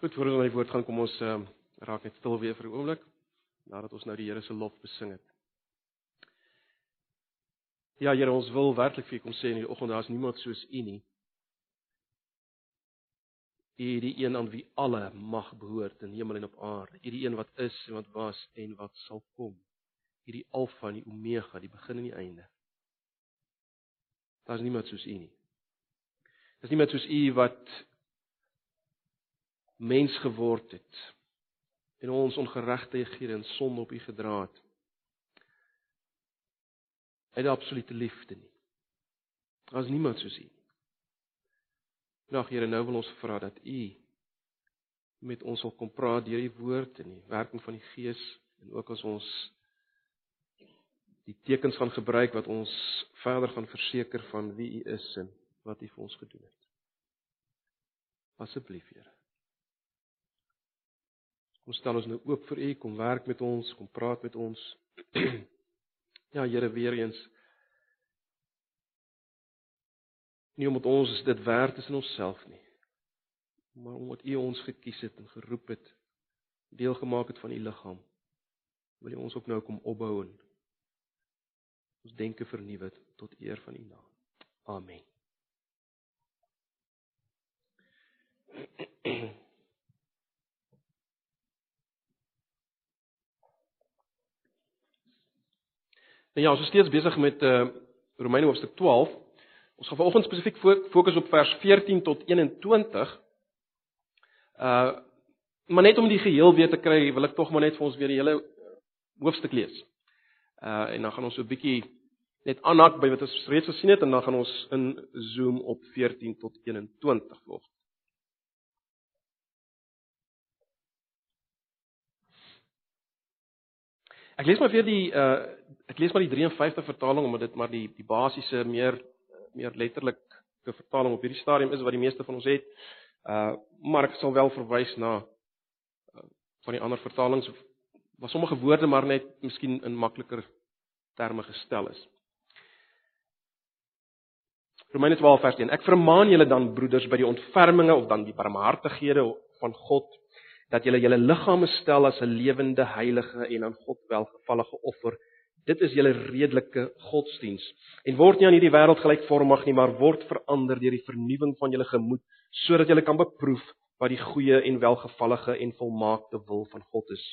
Goed, voor ons na die woord gaan, kom ons uh, raak net stil weer vir 'n oomblik nadat ons nou die Here se lof besing het. Ja, Here, ons wil werklik vir U kom sê in die oggend daar's niemand soos U nie. U die een aan wie alle mag behoort in hemel en op aarde. U die een wat is en wat was en wat sal kom. U die Alfa en die Omega, die begin en die einde. Daar's niemand soos U nie. Daar's niemand soos U wat mens geword het en ons ongeregtighede en sonde op U gedra het. Uit absolute liefde nie. Daar's niemand soos U. Nou Here, nou wil ons vra dat U met ons wil kom praat deur die woord en die werking van die Gees en ook as ons die tekens gaan gebruik wat ons verder gaan verseker van wie U is en wat U vir ons gedoen het. Asseblief, Here. Kom stel ons nou oop vir U, kom werk met ons, kom praat met ons. ja, Here, weer eens. Nie omdat ons dit werd is in onsself nie, maar omdat U ons gekies het en geroep het, deel gemaak het van U liggaam. Wil U ons ook nou kom opbou en ons denke vernuwe tot eer van U naam. Amen. En ja, ons is steeds besig met uh Romeine hoofstuk 12. Ons gaan vanoggend spesifiek fokus op vers 14 tot 21. Uh maar net om die geheel weer te kry, wil ek tog maar net vir ons weer die hele hoofstuk lees. Uh en dan gaan ons so 'n bietjie net aanhak by wat ons reeds gesien het en dan gaan ons in zoom op 14 tot 21 volg. Ek lees maar weer die uh ek lees maar die 53 vertaling omdat dit maar die die basiese meer meer letterlike vertaling op hierdie stadium is wat die meeste van ons het. Uh maar ek sal wel verwys na uh, van die ander vertalings waar sommige woorde maar net miskien in makliker terme gestel is. Romeine 12 vers 1. Ek vermaan julle dan broeders by die ontferminge of dan die barmhartighede van God dat julle julle liggame stel as 'n lewende heilige en aan God welgevallige offer. Dit is julle redelike godsdiens. En word nie aan hierdie wêreld gelykvormig nie, maar word verander deur die vernuwing van julle gemoed, sodat julle kan beproef wat die goeie en welgevallige en volmaakte wil van God is.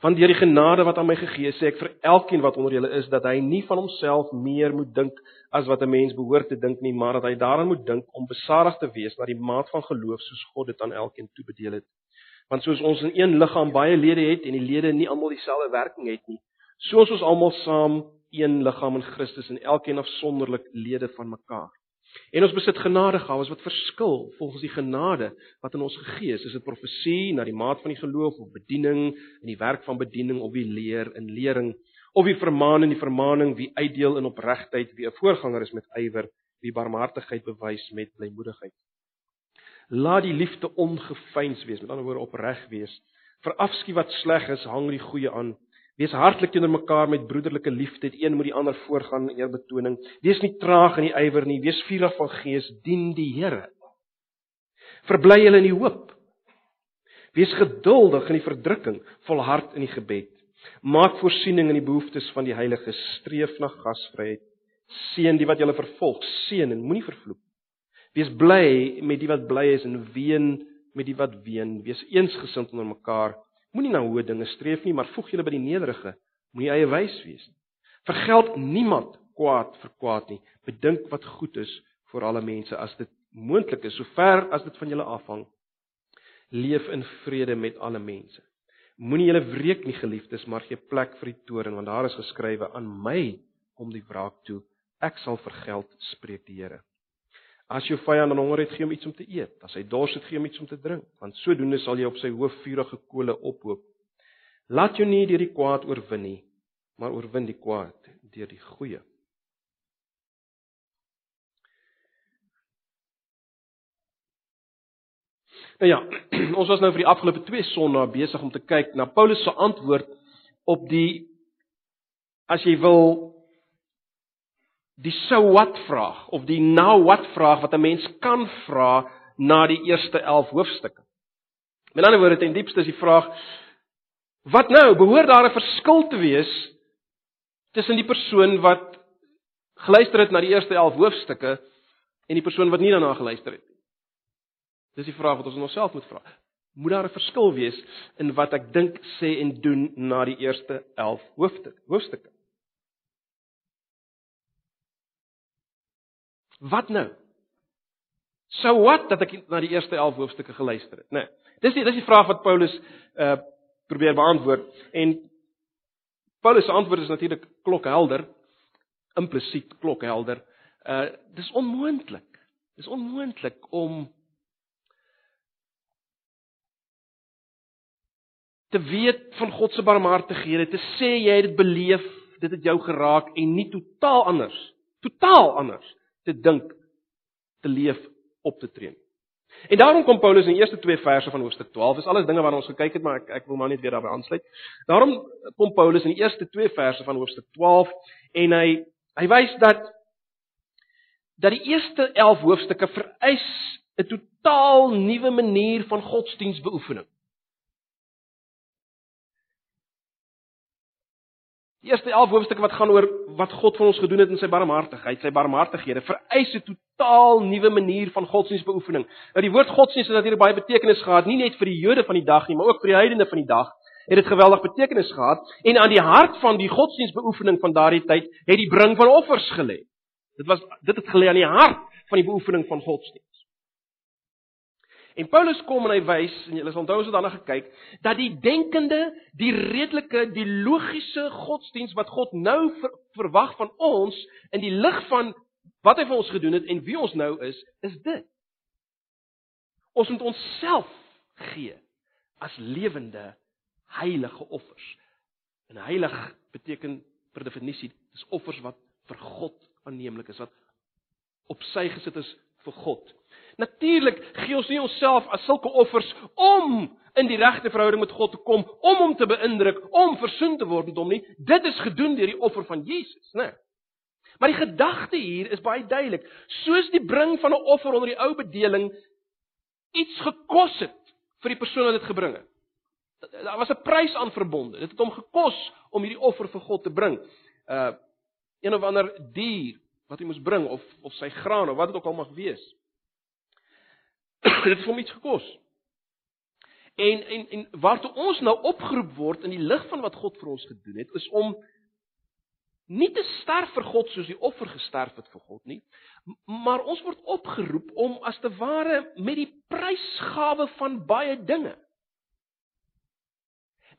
Want deur die genade wat aan my gegee is, sê ek vir elkeen wat onder julle is dat hy nie van homself meer moet dink as wat 'n mens behoort te dink nie, maar dat hy daaraan moet dink om besadig te wees na die maat van geloof soos God dit aan elkeen toebedeel het. Want soos ons in een liggaam baie lede het en die lede nie almal dieselfde werking het nie, so is ons almal saam een liggaam in Christus en elkeen afsonderlik lede van mekaar. En ons besit genadegawes wat verskil volgens die genade wat in ons gegee is. Is dit profesie na die maat van die geloof of bediening in die werk van bediening of wie leer in lering of wie vermaan in die vermaaning, wie uitdeel in opregtheid, wie 'n voorganger is met ywer, wie barmhartigheid bewys met blymoedigheid. Laat die liefde ongefeins wees, met ander woorde opreg wees. Verafskie wat sleg is, hang die goeie aan. Wees hartlik teenoor mekaar met broederlike liefde, een moet die ander voorgaan in eerbetoning. Wees nie traag in die ywer nie, wees vurig van gees, dien die Here. Verbly julle in die hoop. Wees geduldig in die verdrukking, volhard in die gebed. Maak voorsiening in die behoeftes van die heiliges, streef na gasvryheid. Seën die wat julle vervolg, seën en moenie vervloek. Wees bly met die wat bly is en ween met die wat ween. Wees eensgesind onder mekaar. Moenie na hoë dinge streef nie, maar voeg julle by die nederige. Moenie eie wys wees nie. Vergeld niemand kwaad vir kwaad nie. Bedink wat goed is vir alle mense as dit moontlik is, sover as dit van julle afhang. Leef in vrede met alle mense. Moenie julle wreek nie geliefdes, maar gee plek vir die toorn, want daar is geskrywe aan my kom die wraak toe. Ek sal vergeld, spreek die Here. As jou vyand aan honger het, gee hom iets om te eet. As hy dors het, gee hom iets om te drink, want sodoende sal jy op sy hoof vurige kole ophoop. Laat jou nie deur die kwaad oorwin nie, maar oorwin die kwaad deur die goeie. Nou ja, ons was nou vir die afgelope 2 sonnae besig om te kyk na Paulus se antwoord op die as jy wil die so wat vraag of die now what vraag wat 'n mens kan vra na die eerste 11 hoofstukke. Met ander woorde, ten diepste is die vraag wat nou? Behoort daar 'n verskil te wees tussen die persoon wat geluister het na die eerste 11 hoofstukke en die persoon wat nie daarna geluister het nie? Dis die vraag wat ons onsself moet vra. Moet daar 'n verskil wees in wat ek dink, sê en doen na die eerste 11 hoofstukke? Wat nou? So wat dat ek na die eerste 11 hoofstukke geluister het, né? Nee. Dis die dis die vraag wat Paulus uh probeer beantwoord en Paulus se antwoord is natuurlik klokhelder, implisiet klokhelder. Uh dis onmoontlik. Dis onmoontlik om te weet van God se barmhartighede, te sê jy het dit beleef, dit het jou geraak en nie totaal anders, totaal anders te dink, te leef, op te tree. En daarom kom Paulus in die eerste twee verse van hoofstuk 12, dis alles dinge waarna ons gekyk het, maar ek ek wil maar net weer daarby aansluit. Daarom kom Paulus in die eerste twee verse van hoofstuk 12 en hy hy wys dat dat die eerste 11 hoofstukke vereis 'n totaal nuwe manier van godsdienstbeoefening. Eerste 11 hoofstukke wat gaan oor wat God vir ons gedoen het in sy barmhartigheid, sy barmhartighede, vereis 'n totaal nuwe manier van godsdienstbeoefening. Nou die woord godsdienst het natuurlik baie betekenis gehad, nie net vir die Jode van die dag nie, maar ook vir die heidene van die dag. Het dit geweldig betekenis gehad en aan die hart van die godsdienstbeoefening van daardie tyd het die bring van offers gelê. Dit was dit het gelê aan die hart van die beoefening van godsdienst. En Paulus kom en hy wys en julle sal onthou as ons daarna gekyk dat die denkende, die redelike, die logiese godsdiens wat God nou ver, verwag van ons in die lig van wat hy vir ons gedoen het en wie ons nou is, is dit. Ons moet onsself gee as lewende heilige offers. En heilig beteken per definisie dis offers wat vir God aanneemlik is wat op sy gesit is vir God. Natuurlik gee ons nie onsself as sulke offers om in die regte verhouding met God te kom, om hom te beïndruk, om versoen te word met hom nie. Dit is gedoen deur die offer van Jesus, né? Maar die gedagte hier is baie duidelik. Soos die bring van 'n offer onder die ou bedeling iets gekos het vir die persoon wat dit gebring het. Daar was 'n prys aan verbonde. Dit het hom gekos om hierdie offer vir God te bring. Uh een of ander dier wat hy moes bring of of sy graan of wat dit ook al mag wees. dit het hom iets gekos. En en en waartoe ons nou opgeroep word in die lig van wat God vir ons gedoen het, is om nie te sterf vir God soos die offer gesterf het vir God nie, maar ons word opgeroep om as te ware met die prysgawe van baie dinge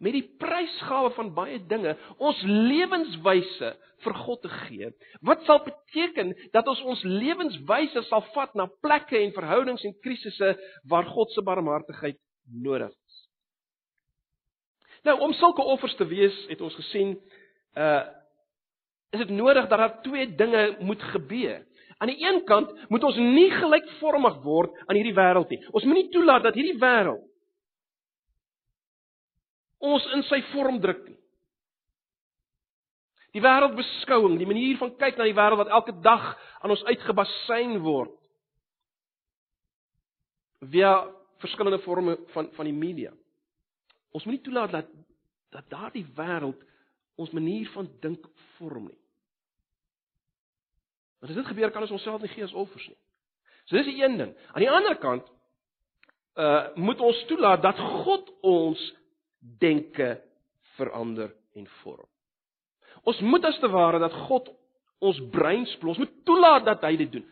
met die prysgawe van baie dinge ons lewenswyse vir God te gee. Wat sal beteken dat ons ons lewenswyse sal vat na plekke en verhoudings en krisisse waar God se barmhartigheid nodig is. Nou om sulke offers te wees, het ons gesien, uh is dit nodig dat daar twee dinge moet gebeur. Aan die een kant moet ons nie gelykvormig word aan hierdie wêreld nie. Ons moenie toelaat dat hierdie wêreld ons in sy vorm druk nie. Die wêreldbeskouing, die manier van kyk na die wêreld wat elke dag aan ons uitgebasyn word via verskillende forme van van die media. Ons moenie toelaat dat dat daardie wêreld ons manier van dink vorm nie. Want as dit gebeur kan ons onsself nie gee as offers nie. So dis die een ding. Aan die ander kant uh moet ons toelaat dat God ons denke verander en vorm. Ons moet as te ware dat God ons brein splos, ons moet toelaat dat hy dit doen.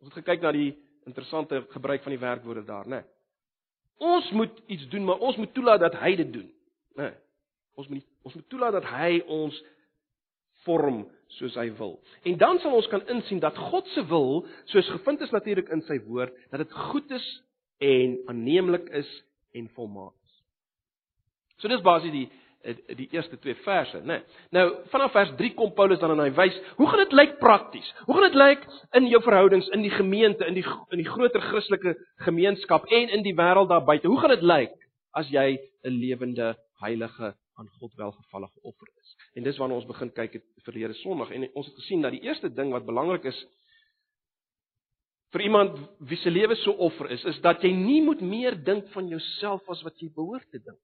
Ons het gekyk na die interessante gebruik van die werkwoorde daar, né? Ons moet iets doen, maar ons moet toelaat dat hy dit doen, né? Ons moet ons moet toelaat dat hy ons vorm soos hy wil. En dan sal ons kan insien dat God se wil, soos gevind is natuurlik in sy woord, dat dit goed is en aanneemlik is en volmaak. So dis basies die die eerste twee verse, né? Nee. Nou, vanaf vers 3 kom Paulus dan en hy wys, hoe gaan dit lyk prakties? Hoe gaan dit lyk in jou verhoudings in die gemeente, in die in die groter Christelike gemeenskap en in die wêreld daar buite? Hoe gaan dit lyk as jy 'n lewende, heilige, aan God welgevallige offer is? En dis waarna ons begin kyk het verlede Sondag en ons het gesien dat die eerste ding wat belangrik is vir iemand wie se lewe so offer is, is dat jy nie moet meer dink van jouself as wat jy behoort te dink.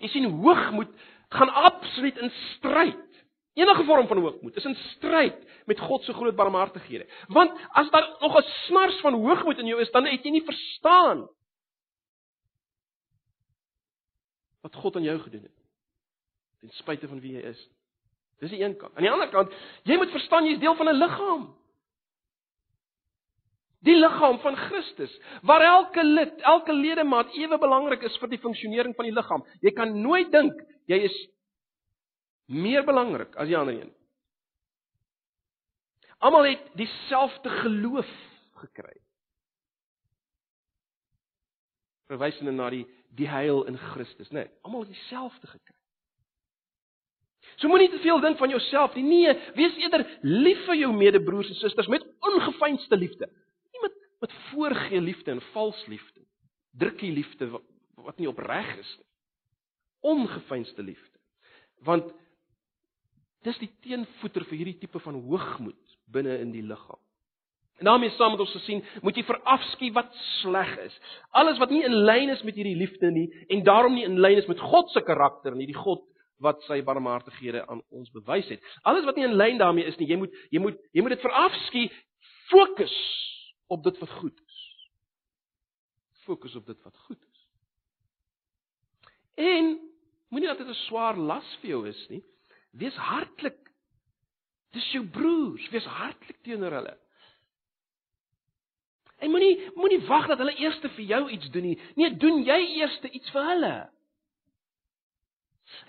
Jy sien hoogmoed gaan absoluut in stryd. Enige vorm van hoogmoed is in stryd met God se groot barmhartighede. Want as daar nog 'n snars van hoogmoed in jou is, dan het jy nie verstaan wat God aan jou gedoen het. Ten spyte van wie jy is. Dis die een kant. Aan die ander kant, jy moet verstaan jy's deel van 'n liggaam. Die liggaam van Christus, waar elke lid, elke ledemaat ewe belangrik is vir die funksionering van die liggaam. Jy kan nooit dink jy is meer belangrik as die ander een. Almal het dieselfde geloof gekry. Verwysende na die die heil in Christus, né? Nee, almal het dieselfde gekry. So moenie te veel dink van jouself nie. Nee, wees eerder lief vir jou medebroers en susters met ongefeinste liefde. Met voorgee liefde en vals liefde. Drukkie liefde wat, wat nie opreg is nie. Ongefeinste liefde. Want dis die teenvoeter vir hierdie tipe van hoogmoed binne in die liggaam. En daarmee saam met ons gesien, moet jy verafskiet wat sleg is. Alles wat nie in lyn is met hierdie liefde nie en daarom nie in lyn is met God se karakter nie, die God wat sy barmhartighede aan ons bewys het. Alles wat nie in lyn daarmee is nie, jy moet jy moet jy moet dit verafskiet, fokus op dit wat goed is. Fokus op dit wat goed is. En moenie dat dit 'n swaar las vir jou is nie. Wees hartlik. Dis jou broers, wees hartlik teenoor hulle. En moenie moenie wag dat hulle eers vir jou iets doen nie. Nee, doen jy eers iets vir hulle.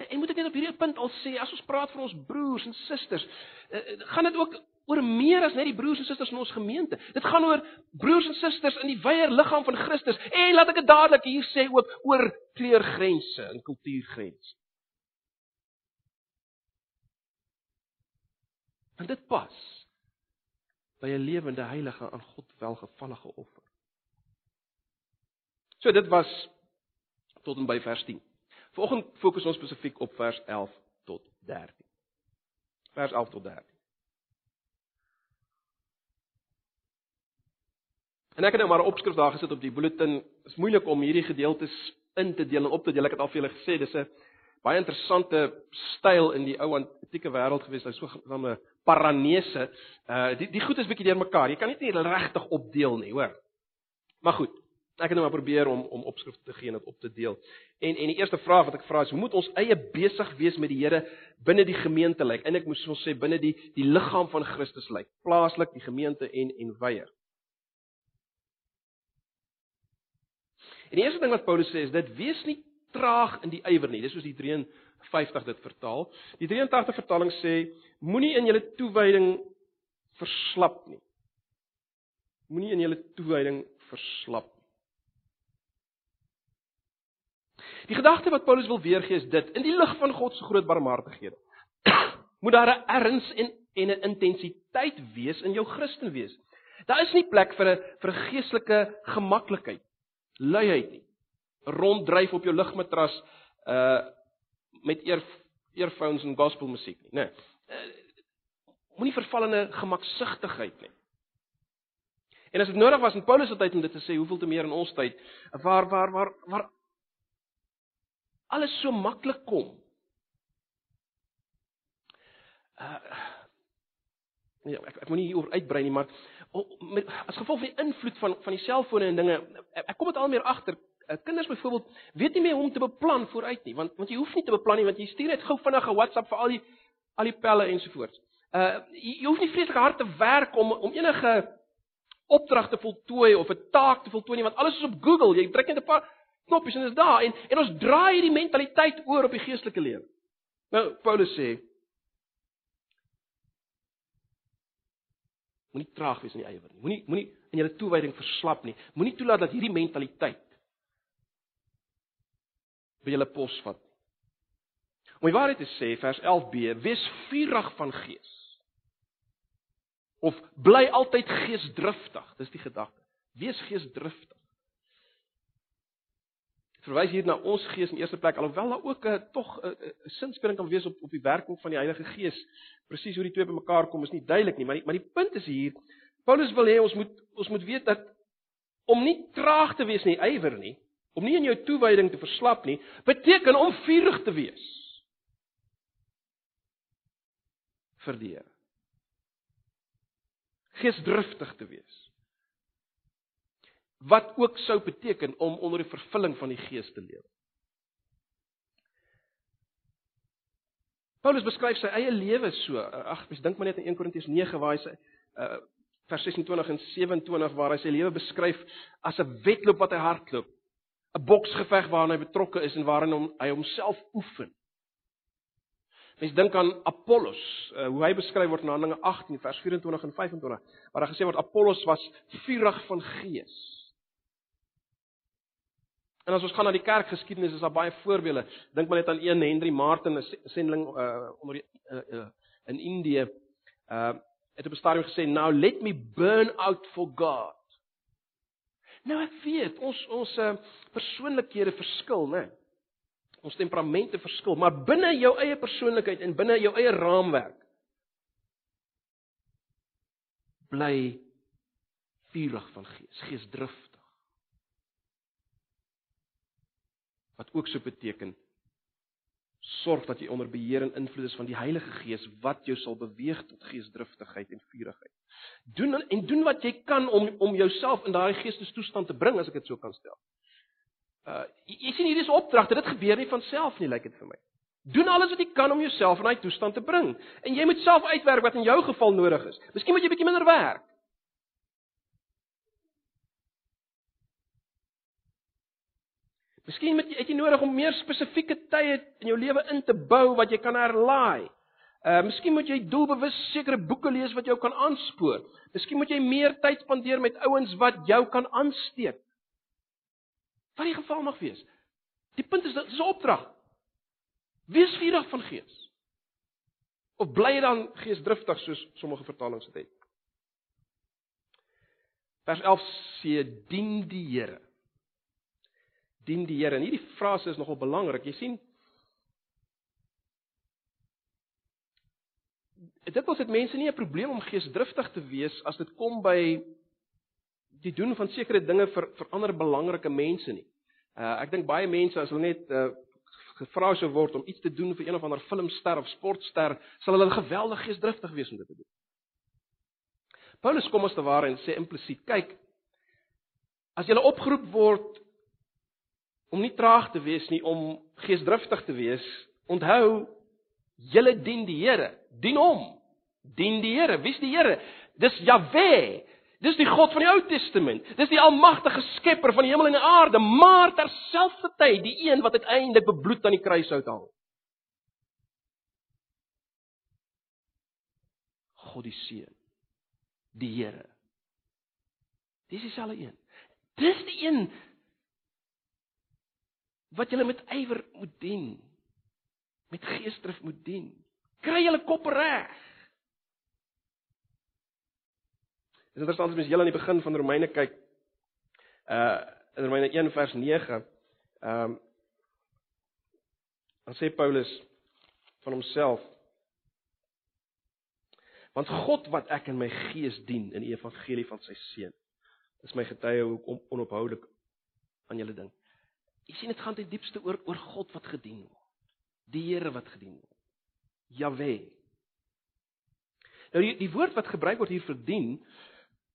En moet ek net op hierdie punt al sê, as ons praat van ons broers en susters, eh, gaan dit ook oor meer as net die broers en susters in ons gemeente. Dit gaan oor broers en susters in die wyeer liggaam van Christus. En laat ek dit dadelik hier sê ook oor kleurgrense en kultuurgrense. Want dit pas by 'n lewende heilige aan God welgevallige offer. So dit was tot en by vers 10. Vanoggend fokus ons spesifiek op vers 11 tot 13. Vers 11 tot 13. En ek het nou maar 'n opskrif daar gesit op die bulletin. Dit is moeilik om hierdie gedeeltes in te deel en op te deel. Ek het al vir julle gesê dis 'n baie interessante styl in die ou antieke wêreld gewees. Hy's so 'n paranese. Uh die die goed is bietjie deurmekaar. Jy kan nie net regtig opdeel nie, hoor. Maar goed. Ek het nou maar probeer om om opskrifte te gee en dit op te deel. En en die eerste vraag wat ek vra is, hoe moet ons eie besig wees met die Here binne die gemeente lyk? En ek moes ons sê binne die die liggaam van Christus lyk, plaaslik, die gemeente en en weier. En die eerste ding wat Paulus sê is dit wees nie traag in die ywer nie. Dis soos die 53 dit vertaal. Die 83 vertaling sê moenie in julle toewyding verslap nie. Moenie in julle toewyding verslap Die gedagte wat Paulus wil weergee is dit: in die lig van God se groot barmhartighede moet daar 'n erns en en 'n intensiteit wees in jou Christen wees. Daar is nie plek vir 'n vir 'n geestelike gemaklikheid, luiheid nie. Ronddryf op jou ligmatras uh met eer earphones en gospelmusiek nie, né? Nee. Uh, Moenie verval in 'n gemaksigtigheid nie. En as dit nodig was in Paulus se tyd om dit te sê, hoeveel te meer in ons tyd waar waar waar waar alles so maklik kom. Uh nee, ek ek moenie hieroor uitbrei nie, maar met, as gevolg van die invloed van van die selfone en dinge, ek, ek kom dit al meer agter. Uh, kinders byvoorbeeld weet nie meer hoe om te beplan vooruit nie, want want jy hoef nie te beplan nie, want jy stuur net gou vinnig 'n WhatsApp vir al die al die pelle ensovoorts. Uh jy, jy hoef nie vreeslik hard te werk om om enige opdrag te voltooi of 'n taak te voltooi nie, want alles is op Google. Jy druk net 'n paar knoppies en is daar en en ons draai hierdie mentaliteit oor op die geestelike lewe. Nou Paulus sê moenie traag wees in die ywer nie. Moenie moenie in jou toewyding verslap nie. Moenie toelaat dat hierdie mentaliteit by julle pos vat. Om die waarheid te sê, vers 11b, wees vurig van gees. Of bly altyd geesdriftig, dis die gedagte. Wees geesdriftig verwys hier na ons gees in eerste plek alhoewel daar ook 'n uh, tog 'n uh, uh, sinspeling kan wees op op die werking van die Heilige Gees. Presies hoe die twee bymekaar kom is nie duidelik nie, maar die, maar die punt is hier Paulus wil hê ons moet ons moet weet dat om nie traag te wees nie, ywer nie, om nie in jou toewyding te verslap nie, beteken om vurig te wees. vir die Here. Geesdriftig te wees. Wat ook sou beteken om onder die vervulling van die Gees te lewe. Paulus beskryf sy eie lewe so. Ag, mens dink maar net aan 1 Korintiërs 9 waar hy sê uh vers 26 en 27 waar hy sy lewe beskryf as 'n wedloop wat hy hardloop. 'n Boksgeveg waarna hy betrokke is en waarin hom, hy homself oefen. Mens dink aan Apollos, uh, hoe hy beskryf word in Handelinge 18 vers 24 en 25, waar daar gesê word Apollos was vurig van gees. En as ons gaan na die kerkgeskiedenis is daar baie voorbeelde. Dink maar net aan een Henry Martin, 'n sendeling uh onder die uh, uh, in Indië. Uh het op 'n stadium gesê, "Now let me burn out for God." Nou ek weet, ons ons uh, persoonlikhede verskil, né? Ons temperamente verskil, maar binne jou eie persoonlikheid en binne jou eie raamwerk bly vurig van gees, geesdrif wat ook so beteken sorg dat jy onder beheer en invloed is van die Heilige Gees wat jou sal beweeg tot geesdriftigheid en vurigheid. Doen en doen wat jy kan om om jouself in daardie geestestoestand te bring as ek dit so kan stel. Uh jy sien hier is opdragte, dit gebeur nie van self nie, lyk like dit vir my. Doen alles wat jy kan om jouself in daai toestand te bring. En jy moet self uitwerk wat in jou geval nodig is. Miskien moet jy bietjie minder werk. Miskien het jy, het jy nodig om meer spesifieke tye in jou lewe in te bou wat jy kan herlaai. Uh miskien moet jy doelbewus sekere boeke lees wat jou kan aanspoor. Miskien moet jy meer tyd spandeer met ouens wat jou kan aansteek. Wat die geval mag wees. Die punt is dit is 'n opdrag. Wees vurig van gees. Of bly jy dan geesdriftig soos sommige vertalings dit het? Vers 11 sê dien die Here dien die Here. En hierdie frase is nogal belangrik. Jy sien Dit was dit mense nie 'n probleem om geesdriftig te wees as dit kom by die doen van sekere dinge vir vir ander belangrike mense nie. Uh ek dink baie mense as hulle net uh gevra sou word om iets te doen vir een of ander filmster of sportster, sal hulle geweldig geesdriftig wees om dit te doen. Paulus kom as te ware en sê implisiet, kyk, as jy opgeroep word om nie traag te wees nie, om geesdriftig te wees. Onthou, julle dien die Here, dien hom. Dien die Here. Wie's die Here? Dis Jahwe. Dis die God van die Ou Testament. Dis die almagtige skepper van die hemel en die aarde, maar terselfdertyd die een wat uiteindelik bebloed aan die kruis hout hang. God die Seun. Die Here. Dis dieselfde een. Dis die een wat julle met ywer moet dien. Met geesdrif moet dien. Kry julle kop reg. Dit is interessant as mens heel aan die begin van Romeine kyk. Uh in Romeine 1 vers 9. Ehm um, dan sê Paulus van homself Want God wat ek in my gees dien in die evangelie van sy seun is my getuie hoe om onophoudelik aan julle dink. Jy sien dit gaan ten diepste oor oor God wat gedien word. Die Here wat gedien word. Jahwe. Nou die die woord wat gebruik word hier vir dien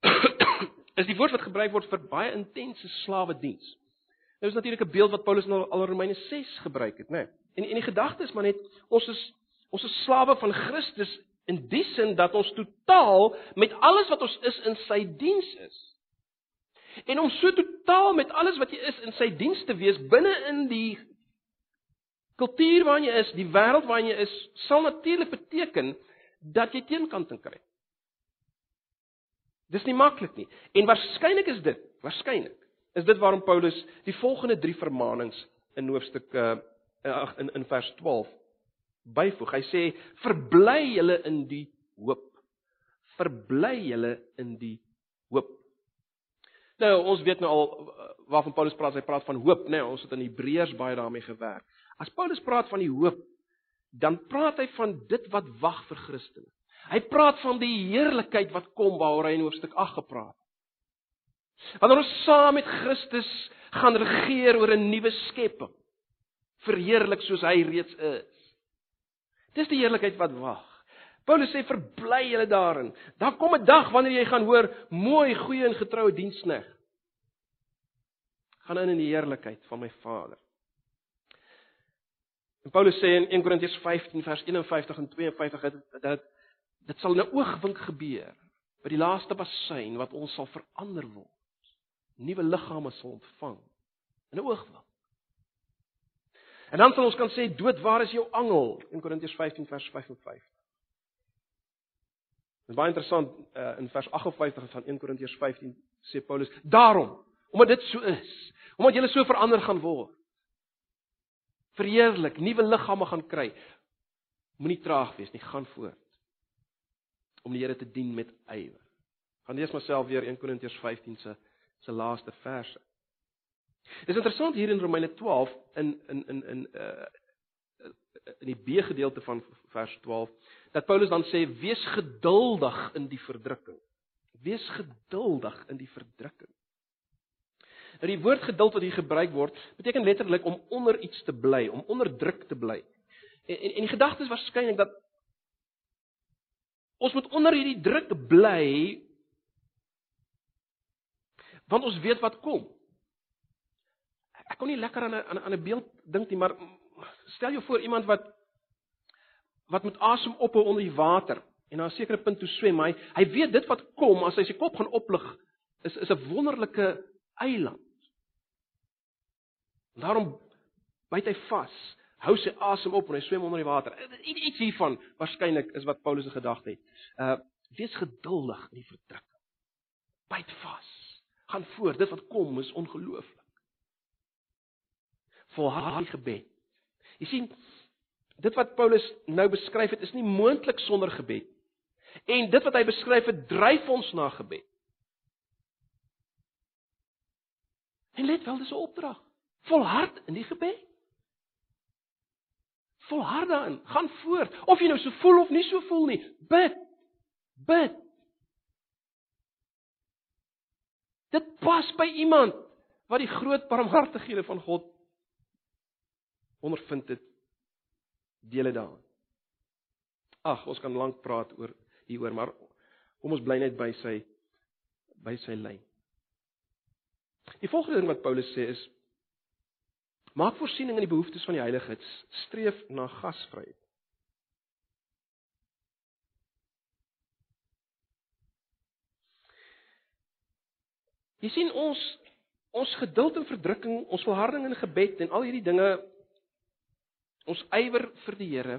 is die woord wat gebruik word vir baie intense slawe diens. Nou is natuurlik 'n beeld wat Paulus nou al in Romeine 6 gebruik het, né? Nee. En en die gedagte is maar net ons is ons is slawe van Christus in die sin dat ons totaal met alles wat ons is in sy diens is. En om so totaal met alles wat jy is in sy diens te wees binne in die kultuur waarin jy is, die wêreld waarin jy is, sal natuurlik beteken dat jy teenkant kry. Dis nie maklik nie. En waarskynlik is dit, waarskynlik is dit waarom Paulus die volgende 3 vermaanings in hoofstuk uh in in vers 12 byvoeg. Hy sê: "Verbly julle in die hoop. Verbly julle in die hoop." Nou ons weet nou al eh, waarvan Paulus praat, hy praat van hoop, né? Nee, ons het in Hebreërs baie daarmee gewerk. As Paulus praat van die hoop, dan praat hy van dit wat wag vir Christus. Hy praat van die heerlikheid wat kom waaroor hy in hoofstuk 8 gepraat het. Wanneer ons saam met Christus gaan regeer oor 'n nuwe skepping, verheerlik soos hy reeds is. Dis die heerlikheid wat wag. Paulus sê verbly julle daarin. Daar kom 'n dag wanneer jy gaan hoor, mooi, goeie en getroue dienskneg. Gaan in in die heerlikheid van my Vader. En Paulus sê in 1 Korintiërs 15 vers 51 en 52 dat dat dit sal 'n oogwink gebeur by die laaste basyn wat ons sal verander word. Nuwe liggame sal ontvang in 'n oogwink. En dan sal ons kan sê dood, waar is jou angel? In Korintiërs 15 vers 55. Dit is baie interessant uh, in vers 58 van 1 Korintiërs 15 sê Paulus: "Daarom, omdat dit so is, omdat julle so verander gaan word, verheerlik, nuwe liggame gaan kry, moenie traag wees nie, gaan voort om die Here te dien met ywer." Gaan lees myself weer 1 Korintiërs 15 se se laaste verse. Dit is interessant hier in Romeine 12 in in in in uh in die B gedeelte van vers 12 dat Paulus dan sê wees geduldig in die verdrukking. Wees geduldig in die verdrukking. Nou die woord geduld wat hier gebruik word, beteken letterlik om onder iets te bly, om onder druk te bly. En en, en die gedagte is waarskynlik dat ons moet onder hierdie druk bly want ons weet wat kom ek kon nie lekker aan 'n aan 'n beeld dink nie, maar stel jou voor iemand wat wat met asem ophou onder die water en na 'n sekere punt toe swem, hy hy weet dit wat kom as hy sy kop gaan oplig is is 'n wonderlike eiland. Daarom byt hy vas, hou sy asem op en hy swem onder die water. Iets hiervan waarskynlik is wat Paulus se gedagte het. Uh wees geduldig in die verdrukking. Byt vas. Gaan voort. Dit wat kom is ongelooflik volhard die gebed. Jy sien, dit wat Paulus nou beskryf het, is nie moontlik sonder gebed. En dit wat hy beskryf het, dryf ons na gebed. En let wel, dis 'n opdrag. Volhard in die gebed. Volhard daarin, gaan voort. Of jy nou so voel of nie so voel nie, bid. Bid. Dit pas by iemand wat die groot barmhartighede van God ondervind het dele daarin. Ag, ons kan lank praat oor hieroor, maar kom ons bly net by sy by sy lyn. Die volgende ding wat Paulus sê is maak voorsiening in die behoeftes van die heiliges, streef na gasvryheid. Jy sien ons ons geduld en verdrukking, ons volharding in gebed en al hierdie dinge ons ywer vir die Here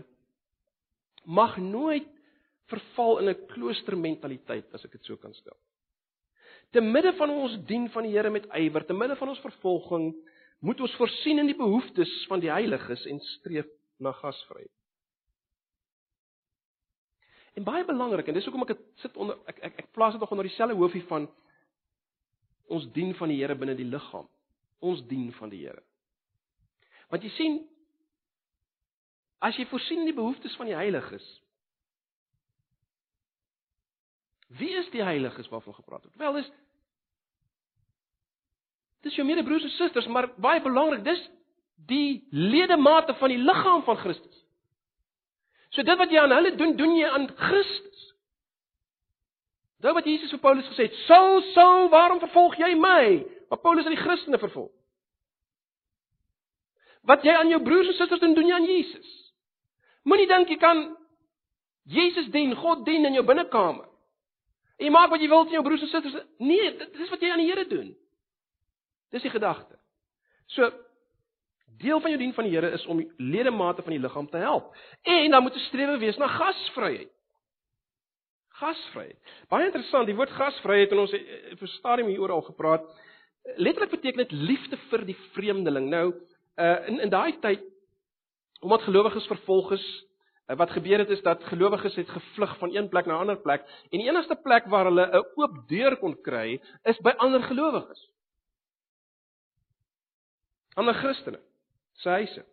mag nooit verval in 'n kloostermentaliteit as ek dit so kan stel. Te midde van ons dien van die Here met ywer, te midde van ons vervolging, moet ons voorsien in die behoeftes van die heiliges en streef na gasvryheid. En baie belangrik en dis hoekom ek dit sit onder ek ek, ek plaas dit nog onder dieselfde hoofie van ons dien van die Here binne die liggaam. Ons dien van die Here. Want jy sien As jy voorsien die behoeftes van die heiliges. Wie is die heiliges waarvan gepraat word? Wel, dis Dis jou medebroers en susters, maar baie belangrik, dis die ledemate van die liggaam van Christus. So dit wat jy aan hulle doen, doen jy aan Christus. Dit wat Jesus vir Paulus gesê het, "Saul, Saul, waarom vervolg jy my?" Maar Paulus het die Christene vervolg. Wat jy aan jou broers en susters doen, doen jy aan Jesus. Moenie dink jy kan Jesus dien, God dien in jou binnekamer. En jy maak wat jy wil met jou broers en susters. Nee, dit is wat jy aan die Here doen. Dis die gedagte. So deel van jou dien van die Here is om ledemate van die liggaam te help. En dan moet 'n strewe wees na gasvryheid. Gasvryheid. Baie interessant, die woord gasvryheid en ons het vir stadium hieroor al gepraat. Letterlik beteken dit liefde vir die vreemdeling. Nou, uh in in daai tyd Omdat gelowiges vervolg is, eh, wat gebeur het is dat gelowiges het gevlug van een plek na 'n ander plek en die enigste plek waar hulle 'n oop deur kon kry is by ander gelowiges. Ander Christene se huise.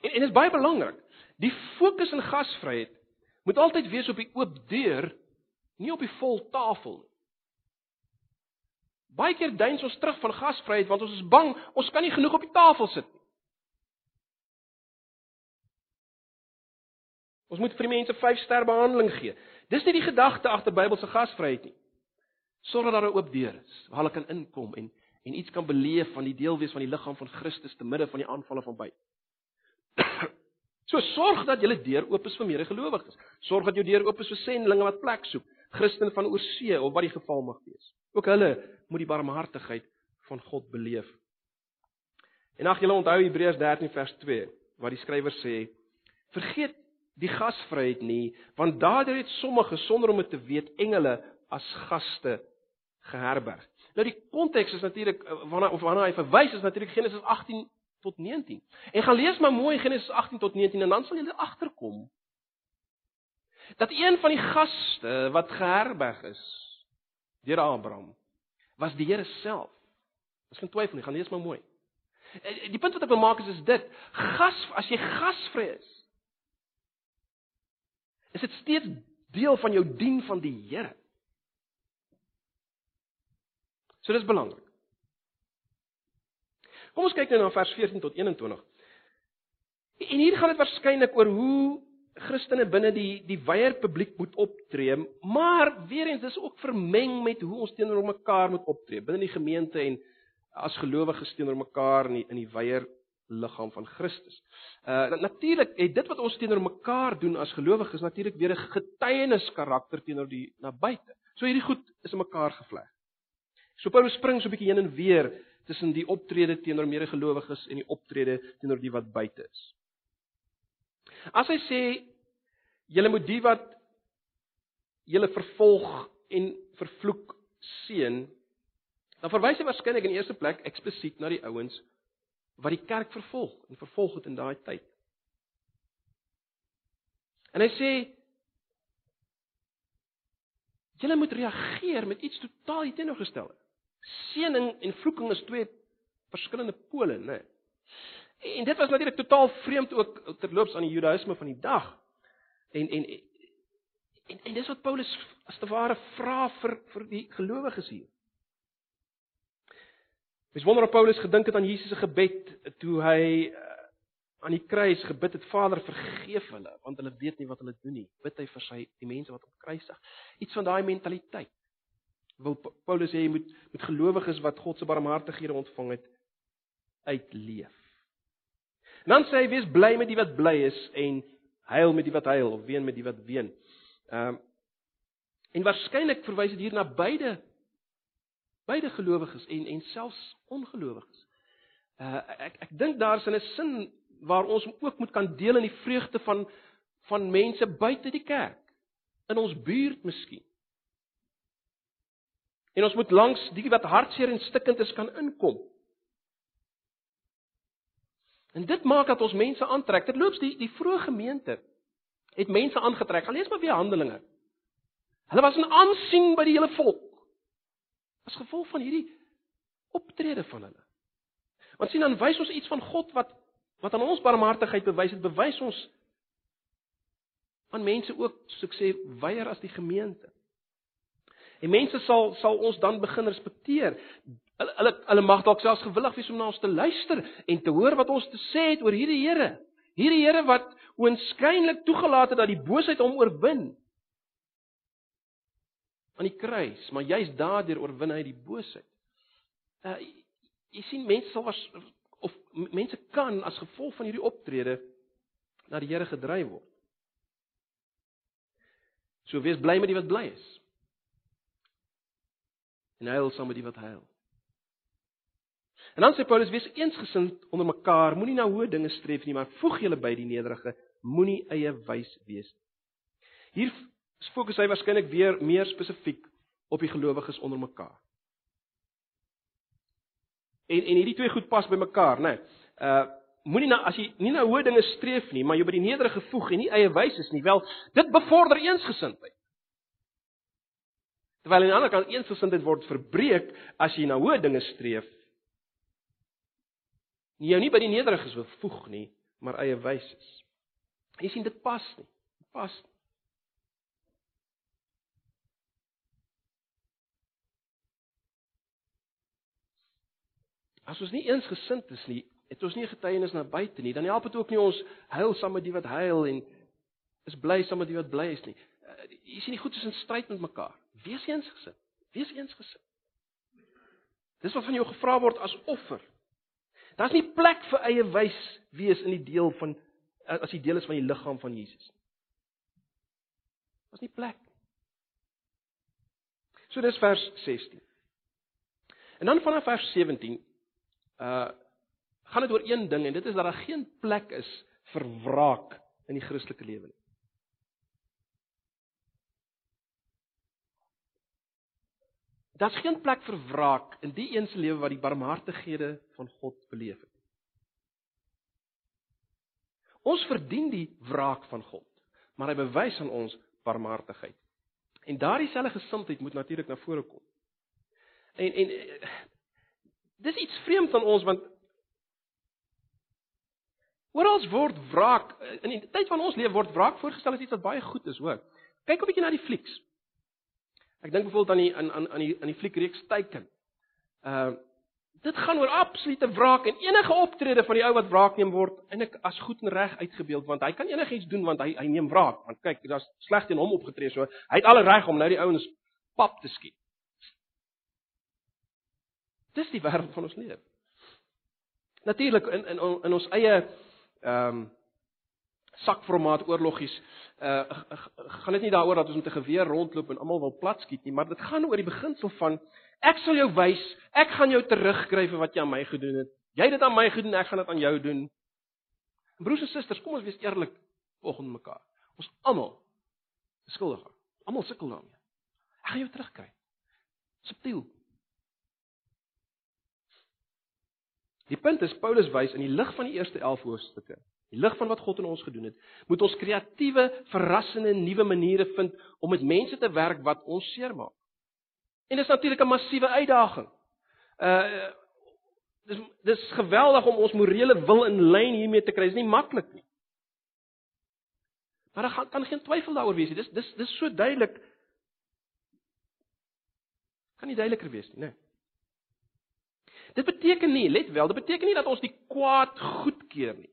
En en dit is baie belangrik. Die fokus in gasvryheid moet altyd wees op die oop deur, nie op die vol tafel nie. Baie keer duins ons terug van gasvryheid want ons is bang ons kan nie genoeg op die tafel sit nie. Ons moet vir die mense 5 ster behandeling gee. Dis nie die gedagte agter Bybelse gasvryheid nie. Sorg dat daar 'n oop deur is waar hulle kan inkom en en iets kan beleef van die deel wees van die liggaam van Christus te midde van die aanvalle van buite. so sorg dat julle deur oop is vir medegelowiges. Sorg dat jou deur oop is vir sendlinge wat plek soek, Christene van oorsee of wat die geval mag wees. Ook hulle moet die barmhartigheid van God beleef. En ag julle onthou Hebreërs 13 vers 2 waar die skrywer sê: Vergeet die gasvryheid nie, want daardeur het sommige sonder om dit te weet engele as gaste geherberg. Nou die konteks is natuurlik eh, waarna of waarna hy verwys is natuurlik Genesis 18 tot 19. En gaan lees maar mooi Genesis 18 tot 19 en dan sal jy agterkom dat een van die gaste wat geherberg is deur Abraham was die Here self. Dis geen twyfel nie, gaan lees maar mooi. Eh, die punt wat ek wil maak is is dit: gas as jy gasvry is, is dit steeds deel van jou dien van die Here. So dis belangrik. Kom ons kyk nou na vers 14 tot 21. En hier gaan dit waarskynlik oor hoe Christene binne die die wyeer publiek moet optree, maar weer eens dis ook vermeng met hoe ons teenoor mekaar moet optree binne die gemeente en as gelowiges teenoor mekaar in die, in die wyeer liggaam van Christus. Uh natuurlik het dit wat ons teenoor mekaar doen as gelowiges natuurlik weer 'n getuienis karakter teenoor die na buite. So hierdie goed is in mekaar gevleg. So Paulus spring so 'n bietjie heen en weer tussen die optrede teenoor medegelowiges en die optrede teenoor die wat buite is. As hy sê julle moet die wat julle vervolg en vervloek seën, dan verwys hy waarskynlik in eerste plek eksplisiet na die ouens wat die kerk vervolg en vervolg het in daai tyd. En hy sê julle moet reageer met iets totaal teenoorgestelde. Seëning en vloeking is twee verskillende pole, né? En dit was natuurlik totaal vreemd ook terloops aan die Judaïsme van die dag. En en en, en dis wat Paulus as te ware vra vir vir die gelowiges hier. Mens wonder of Paulus gedink het aan Jesus se gebed toe hy uh, aan die kruis gebid het: Vader, vergeef hulle, want hulle weet nie wat hulle doen nie. Bid hy vir sy die mense wat op kruisig. Iets van daai mentaliteit. Wil Paulus sê jy moet met gelowiges wat God se barmhartighede ontvang het uitleef. En dan sê hy: Wees bly met die wat bly is en huil met die wat huil of ween met die wat ween. Ehm um, en waarskynlik verwys dit hier na beide beide gelowiges en en selfs ongelowiges. Uh ek ek dink daar's 'n sin waar ons ook moet kan deel in die vreugde van van mense buite die kerk in ons buurt miskien. En ons moet langs die wat hartseer en stikkend is kan inkom. En dit maak dat ons mense aantrek. Dit loops die die vroeë gemeente het mense aangetrek. Gaan lees maar weer Handelinge. Hulle was in aansien by die hele volk as gevolg van hierdie optrede van hulle. Want sien dan wys ons iets van God wat wat aan ons barmhartigheid bewys het, bewys ons aan mense ook soos ek sê weier as die gemeente. En mense sal sal ons dan begin respekteer. Hulle hulle hulle mag dalk selfs gewillig wees om na ons te luister en te hoor wat ons te sê het oor hierdie Here. Hierdie Here wat oënskynlik toegelaat het dat die boosheid hom oorwin aan die kruis, maar jy's daardeur oorwin hy die boosheid. Uh jy sien mense sal was of mense kan as gevolg van hierdie optrede na die Here gedryf word. So wees bly met die wat bly is. En huil saam met die wat huil. En dan sê Paulus wees eensgesind onder mekaar, moenie na hoë dinge streef nie, maar voeg julle by die nederige, moenie eie wys wees. Hier fokus hy waarskynlik weer meer spesifiek op die gelowiges onder mekaar. En en hierdie twee goed pas by mekaar, né? Nee. Uh moenie nou as jy nie na hoë dinge streef nie, maar jy by die nederige voeg en nie eie wys is nie, wel, dit bevorder eensgesindheid. Terwyl aan die ander kant eensgesindheid word verbreek as jy na hoë dinge streef. Nie jou nie by die nederiges voeg nie, maar eie wys is. Jy sien dit pas nie. Pas nie. As ons nie eensgesind is nie, het ons nie getuienis na buite nie, dan help dit ook nie ons huil saam met die wat huil en is bly saam met die wat bly is nie. Uh, jy sien die goed is in stryd met mekaar. Wees eensgesind. Wees eensgesind. Dis wat van jou gevra word as offer. Daar's nie plek vir eie wys wees in die deel van as jy deel is van die liggaam van Jesus. Daar's nie plek. So dis vers 16. En dan vanaf vers 17 uh gaan dit oor een ding en dit is dat daar geen plek is vir wraak in die Christelike lewe nie. Daar's geen plek vir wraak in die een se lewe wat die barmhartighede van God beleef het. Ons verdien die wraak van God, maar hy bewys aan ons barmhartigheid. En daardie selfde gesindheid moet natuurlik na vore kom. En en dis iets vreemd aan ons want oral word wraak in die tyd van ons lewe word wraak voorgestel as iets wat baie goed is, hoor. Kyk 'n bietjie na die flieks. Ek dink byvoorbeeld aan die aan aan aan die aan die fliekreeks Teiken. Uh dit gaan oor absolute wraak en enige optrede van die ou wat wraak neem word eintlik as goed en reg uitgebeeld want hy kan enigiets doen want hy hy neem wraak. Want kyk, daar's sleg teen hom opgetree so. Hy het alle reg om nou die ouens pap te skiet. Dis die wêreld van ons lewe. Natuurlik in in in ons eie ehm um, sakformaat oorlogies uh gaan dit nie daaroor dat ons met 'n geweer rondloop en almal wil plat skiet nie, maar dit gaan oor die beginsel van ek sal jou wys, ek gaan jou terugkry vir wat jy aan my gedoen het. Jy het dit aan my gedoen, ek gaan dit aan jou doen. Broers en susters, kom ons wees eerlik volgens mekaar. Ons almal is skuldig. Almal sukkel daarmee. Ek gaan jou terugkry. Subtiel. Die punt is Paulus wys in die lig van die eerste 11 hoofstukke die lig van wat God in ons gedoen het, moet ons kreatiewe, verrassende nuwe maniere vind om met mense te werk wat ons seermaak. En dit is natuurlik 'n massiewe uitdaging. Uh dis dis geweldig om ons morele wil in lyn hiermee te kry. Dit is nie maklik nie. Maar daar gaan kan geen twyfel daaroor wees nie. Dis dis dis so duidelik. Kan nie duideliker wees nie, né? Nee. Dit beteken nie, let wel, dit beteken nie dat ons die kwaad goedkeur nie.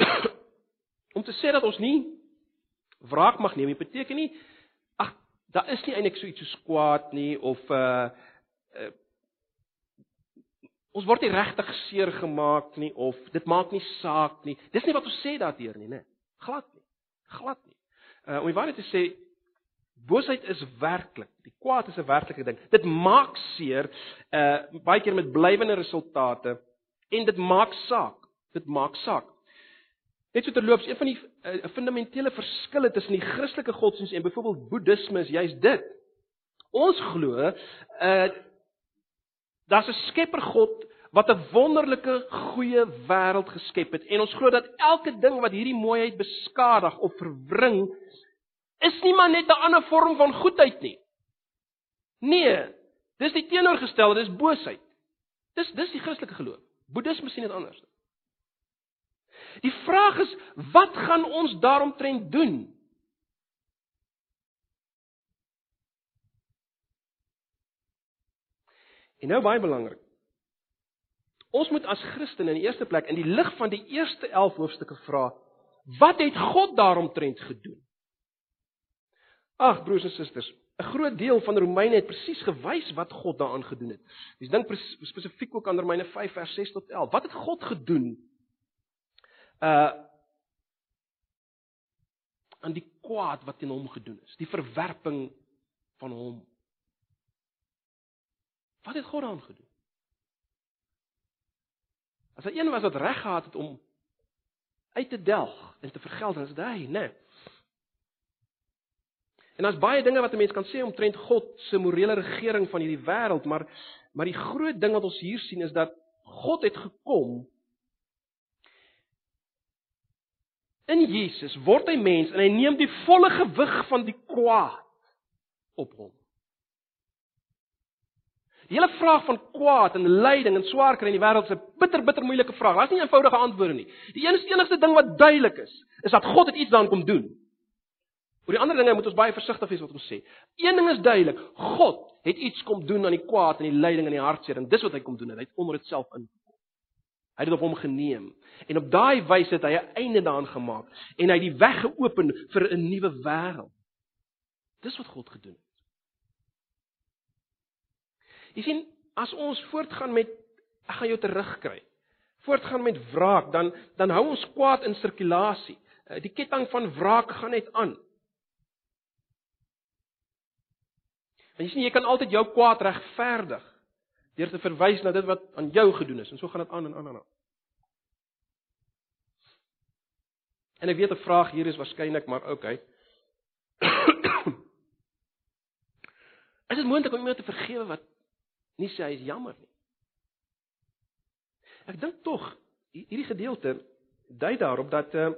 om te sê dat ons nie wraak mag neem, beteken nie ag, daar is nie eintlik so iets so kwaad nie of uh, uh ons word nie regtig seer gemaak nie of dit maak nie saak nie. Dis nie wat ons sê daardeur nie, né? Glad nie. Glad nie. Uh om die waarheid te sê Boosheid is werklik. Die kwaad is 'n werklike ding. Dit maak seer, uh baie keer met blywende resultate en dit maak saak. Dit maak saak. Net so terloops, een van die uh, fundamentele verskille tussen die Christelike godsdienst en byvoorbeeld Boeddhisme is juist dit. Ons glo uh daar's 'n Skepper God wat 'n wonderlike goeie wêreld geskep het en ons glo dat elke ding wat hierdie mooiheid beskadig of verwring is nie maar net 'n ander vorm van goedheid nie. Nee, dis die teenoorgestelde, dis boosheid. Dis dis die Christelike geloof. Boeddhisme sien dit anders. Die vraag is, wat gaan ons daaromtrent doen? En nou baie belangrik. Ons moet as Christene in die eerste plek in die lig van die eerste 11 hoofstukke vra, wat het God daaromtrent gedoen? Ag broers en susters, 'n groot deel van Romeine het presies gewys wat God daaraan gedoen het. Dis dink spesifiek ook aan Romeine 5 vers 6 tot 11. Wat het God gedoen uh aan die kwaad wat teen hom gedoen is, die verwerping van hom. Wat het God aan gedoen? As hy een was wat reg gehad het om uit te delg en te vergeld, dan is dit hy, né? Nee. En daar's baie dinge wat 'n mens kan sê omtrent God se morele regering van hierdie wêreld, maar maar die groot ding wat ons hier sien is dat God het gekom In Jesus word hy mens en hy neem die volle gewig van die kwaad op hom. Die hele vraag van kwaad en lyding en swaar kry in die wêreld is 'n bitter bitter moeilike vraag. Daar's nie eenvoudige antwoorde nie. Die enigste ding wat duidelik is, is dat God dit iets daaraan kom doen. Oor die ander dinge moet ons baie versigtig wees wat ons sê. Een ding is duidelik, God het iets kom doen aan die kwaad en die lyding en die hartseer en dis wat hy kom doen het. Hy het onder dit self ingekom. Hy het dit op hom geneem en op daai wyse het hy 'n einde daaraan gemaak en hy het die weg geopen vir 'n nuwe wêreld. Dis wat God gedoen het. Jy sien, as ons voortgaan met ek gaan jou terugkry. Voortgaan met wraak, dan dan hou ons kwaad in sirkulasie. Eh, die ketting van wraak gaan net aan. En jy sien jy kan altyd jou kwaad regverdig deur te verwys na dit wat aan jou gedoen is en so gaan dit aan en aan en aan. En ek weet 'n vraag hier is waarskynlik maar okay. is dit moontlik om iemand te vergewe wat nie sê hy is jammer nie? Ek dink tog hierdie gedeelte dui daarop dat uh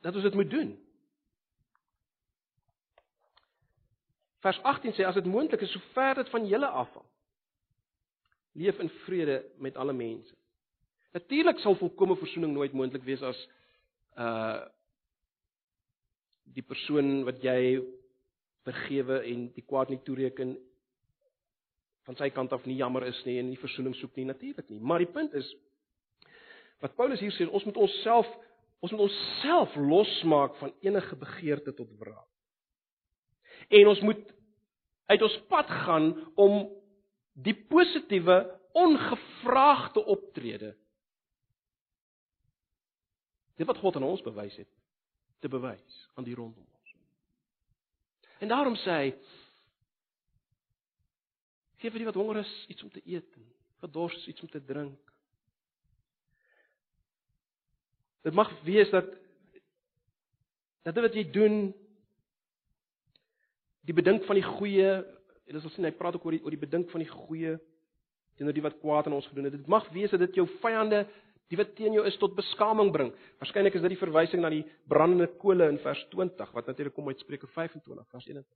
dat ons dit moet doen. Vers 18 sê as dit moontlik is sover dit van julle afhang. Leef in vrede met alle mense. Natuurlik sal volkomme verzoening nooit moontlik wees as uh die persoon wat jy vergewe en die kwaad nie toereken van sy kant af nie jammer is nie en nie verzoening soek nie natuurlik nie. Maar die punt is wat Paulus hier sê, ons moet onsself ons moet onsself losmaak van enige begeerte tot wraak. En ons moet uit ons pad gaan om die positiewe ongevraagde optrede dit wat God aan ons bewys het te bewys aan die rondom ons. En daarom sê hy gee vir die wat honger is iets om te eet en vir dors iets om te drink. Dit mag wees dat dat dit wat jy doen die bedink van die goeie en ons sal sien hy praat ook oor die oor die bedink van die goeie teenoor die wat kwaad aan ons gedoen het. Dit mag wees dat dit jou vyande die wat teen jou is tot beskaming bring. Waarskynlik is dit die verwysing na die brandende kole in vers 20 wat natuurlik kom uit Spreuke 25 vers 21.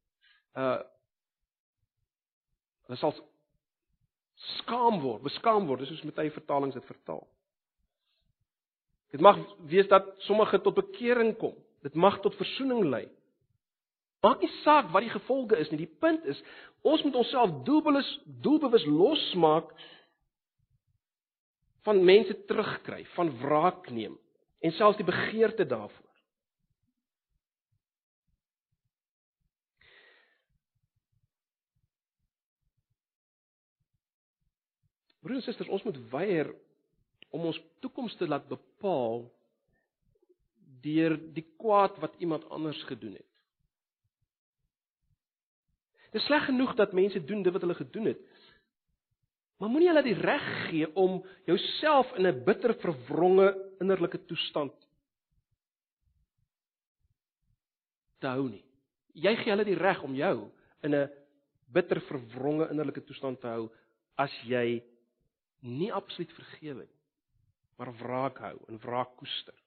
Uh Hulle sal skaam word, beskaam word, dis soos met baie vertalings dit vertaal. Dit mag wees dat sommige tot bekering kom. Dit mag tot verzoening lei. Maak nie saak wat die gevolge is nie. Die punt is, ons moet onsself doelbewus doelbewus losmaak van mense terugkry, van wraak neem en selfs die begeerte daarvoor. Broers en susters, ons moet weier om ons toekoms te laat bepaal deur die kwaad wat iemand anders gedoen het. Dit is sleg genoeg dat mense doen dit wat hulle gedoen het. Maar moenie hulle die reg gee om jouself in 'n bitter verwronge innerlike toestand te hou nie. Jy gee hulle die reg om jou in 'n bitter verwronge innerlike toestand te hou as jy nie absoluut vergewe nie, maar wraak hou en wraak koester.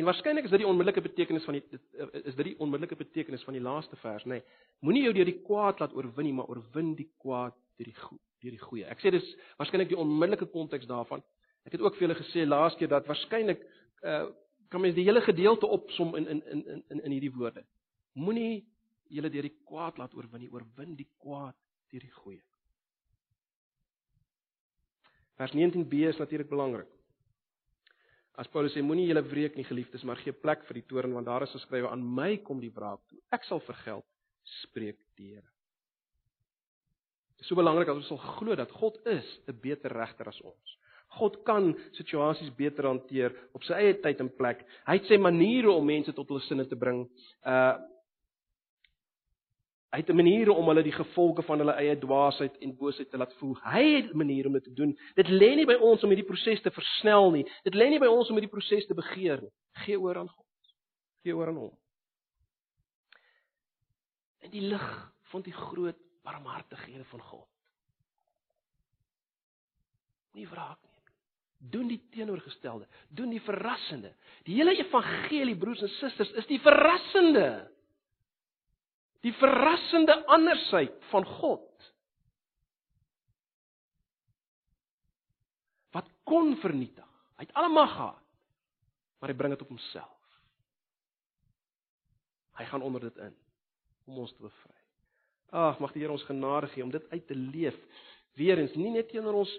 En waarskynlik is dit die onmiddellike betekenis van die is dit die onmiddellike betekenis van die laaste vers, nê. Nee, Moenie jou deur die kwaad laat oorwin nie, maar oorwin die kwaad deur die goed, deur die goeie. Ek sê dis waarskynlik die onmiddellike konteks daarvan. Ek het ook vir julle gesê laas keer dat waarskynlik uh kan mens die hele gedeelte opsom in in in in in hierdie woorde. Moenie julle deur die kwaad laat oorwin nie, oorwin die kwaad deur die goeie. Vers 19b is natuurlik belangrik. As Paulus sê moenie julle wreek nie geliefdes, maar gee plek vir die toorn want daar is geskrywe aan my kom die wraak toe. Ek sal vergeld, spreek die Here. Dit is so belangrik dat ons sal glo dat God is 'n beter regter as ons. God kan situasies beter hanteer op sy eie tyd en plek. Hy het sy maniere om mense tot hulle sinne te bring. Uh Hy het 'n manier om hulle die gevolge van hulle eie dwaasheid en boosheid te laat voel. Hy het 'n manier om dit te doen. Dit lê nie by ons om hierdie proses te versnel nie. Dit lê nie by ons om hierdie proses te begeer nie. Gee oor aan God. Gee oor aan hom. In die lig van die groot barmhartighede van God. Nie wraak nie. Doen die teenoorgestelde. Doen die verrassende. Die hele evangelie broers en susters is die verrassende. Die verrassende andersheid van God. Wat kon vernietig. Hy het alle mag gehad, maar hy bring dit op homself. Hy gaan onder dit in om ons te bevry. Ag, mag die Here ons genade gee om dit uit te leef. Weerens nie net teenoor ons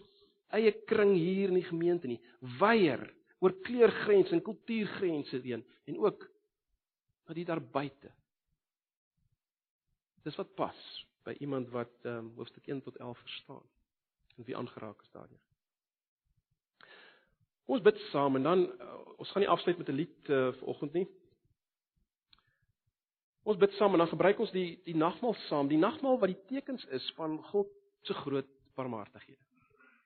eie kring hier in die gemeente nie, weier oor kleurgrense en kultuurgrense heen en ook na die daar buite. Dis wat pas by iemand wat ehm um, hoofstuk 1 tot 11 verstaan en wie aangeraak is daardeur. Ons bid saam en dan uh, ons gaan nie afsluit met 'n lied uh, vanoggend nie. Ons bid saam en dan gebruik ons die die nagmaal saam, die nagmaal wat die tekens is van God se groot barmhartighede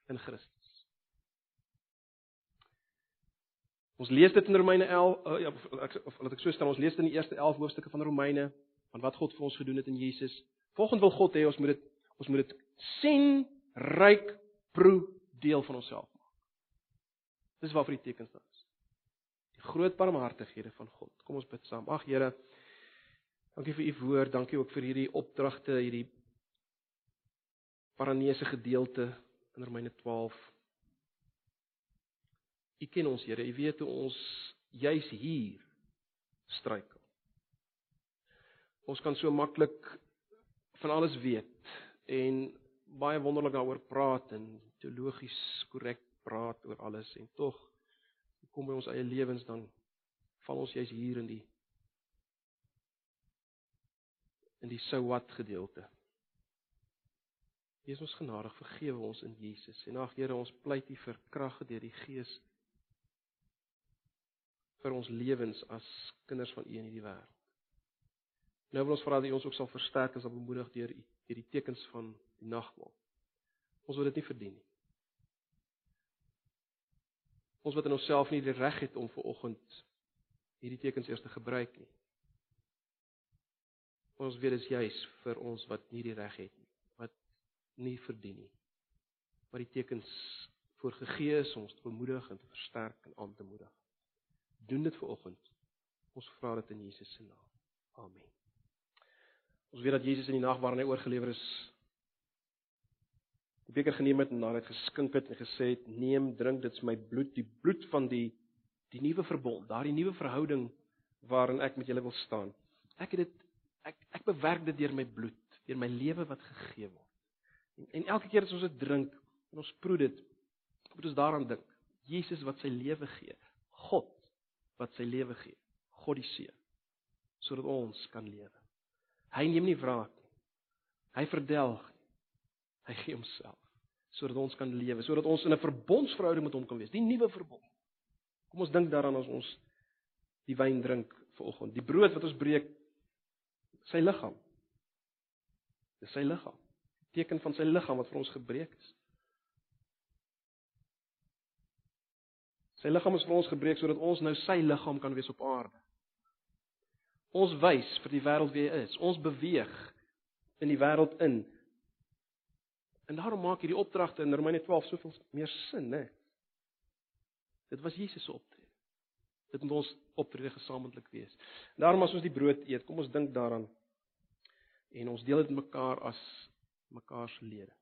in Christus. Ons lees dit in Romeine 11 uh, ja, of, ek, of laat ek so stel, ons lees dit in die eerste 11 hoofstukke van Romeine van wat God vir ons gedoen het in Jesus. Volgens wil God hê ons moet dit ons moet dit sien, ryk, proe, deel van onsself maak. Dis waarvoor die tekens daar is. Die groot barmhartighede van God. Kom ons bid saam. Ag Here, dankie vir u woord, dankie ook vir hierdie opdragte, hierdie paranese gedeelte in Romeine 12. U ken ons Here, u weet hoe ons juis hier struikel. Ons kan so maklik van alles weet en baie wonderlik daaroor praat en teologies korrek praat oor alles en tog kom by ons eie lewens dan val ons juis hier in die in die sou wat gedeelte. Wees ons genadig, vergewe ons in Jesus. En ag Here, ons pleit U vir krag deur die Gees vir ons lewens as kinders van U in hierdie wêreld. Nou wil ons vra dat U ons ook sal versterk en sal bemoedig deur U deur die tekens van die nagmaal. Ons wil dit nie verdien nie. Ons wat in onsself nie die reg het om ver oggend hierdie tekens eers te gebruik nie. Ons weet dit is juis vir ons wat nie die reg het nie, wat nie verdien nie. Maar die tekens voorgegee is om ons te bemoedig en te versterk en aan te moedig. Doen dit ver oggend. Ons vra dit in Jesus se naam. Amen. Ons weet dat Jesus in die nag waarin hy oorgelewer is, die beker geneem het en nadat geskink het en gesê het: "Neem, drink, dit is my bloed, die bloed van die die nuwe verbond, daardie nuwe verhouding waarin ek met julle wil staan." Ek het dit ek ek bewerk dit deur my bloed, deur my lewe wat gegee word. En, en elke keer as ons dit drink en ons proe dit, moet ons daaraan dink. Jesus wat sy lewe gee, God wat sy lewe gee, God die Seun, sodat ons kan lewe. Hy neem nie wraak nie. Hy verdelg. Hy gee homself sodat ons kan lewe, sodat ons in 'n verbondsverhouding met hom kan wees, die nuwe verbond. Kom ons dink daaraan as ons die wyn drink vanoggend. Die brood wat ons breek sy liggaam. Dis sy liggaam. Teken van sy liggaam wat vir ons gebreek is. Sy liggaam is vir ons gebreek sodat ons nou sy liggaam kan wees op aarde. Ons wys vir die wêreld wie hy is. Ons beweeg in die wêreld in. En daarom maak hierdie opdragte in Romeine 12 soveel meer sin, né? Dit was Jesus se opdrag. Dit moet ons optrede gesamentlik wees. Daarom as ons die brood eet, kom ons dink daaraan en ons deel dit mekaar as mekaar se lede.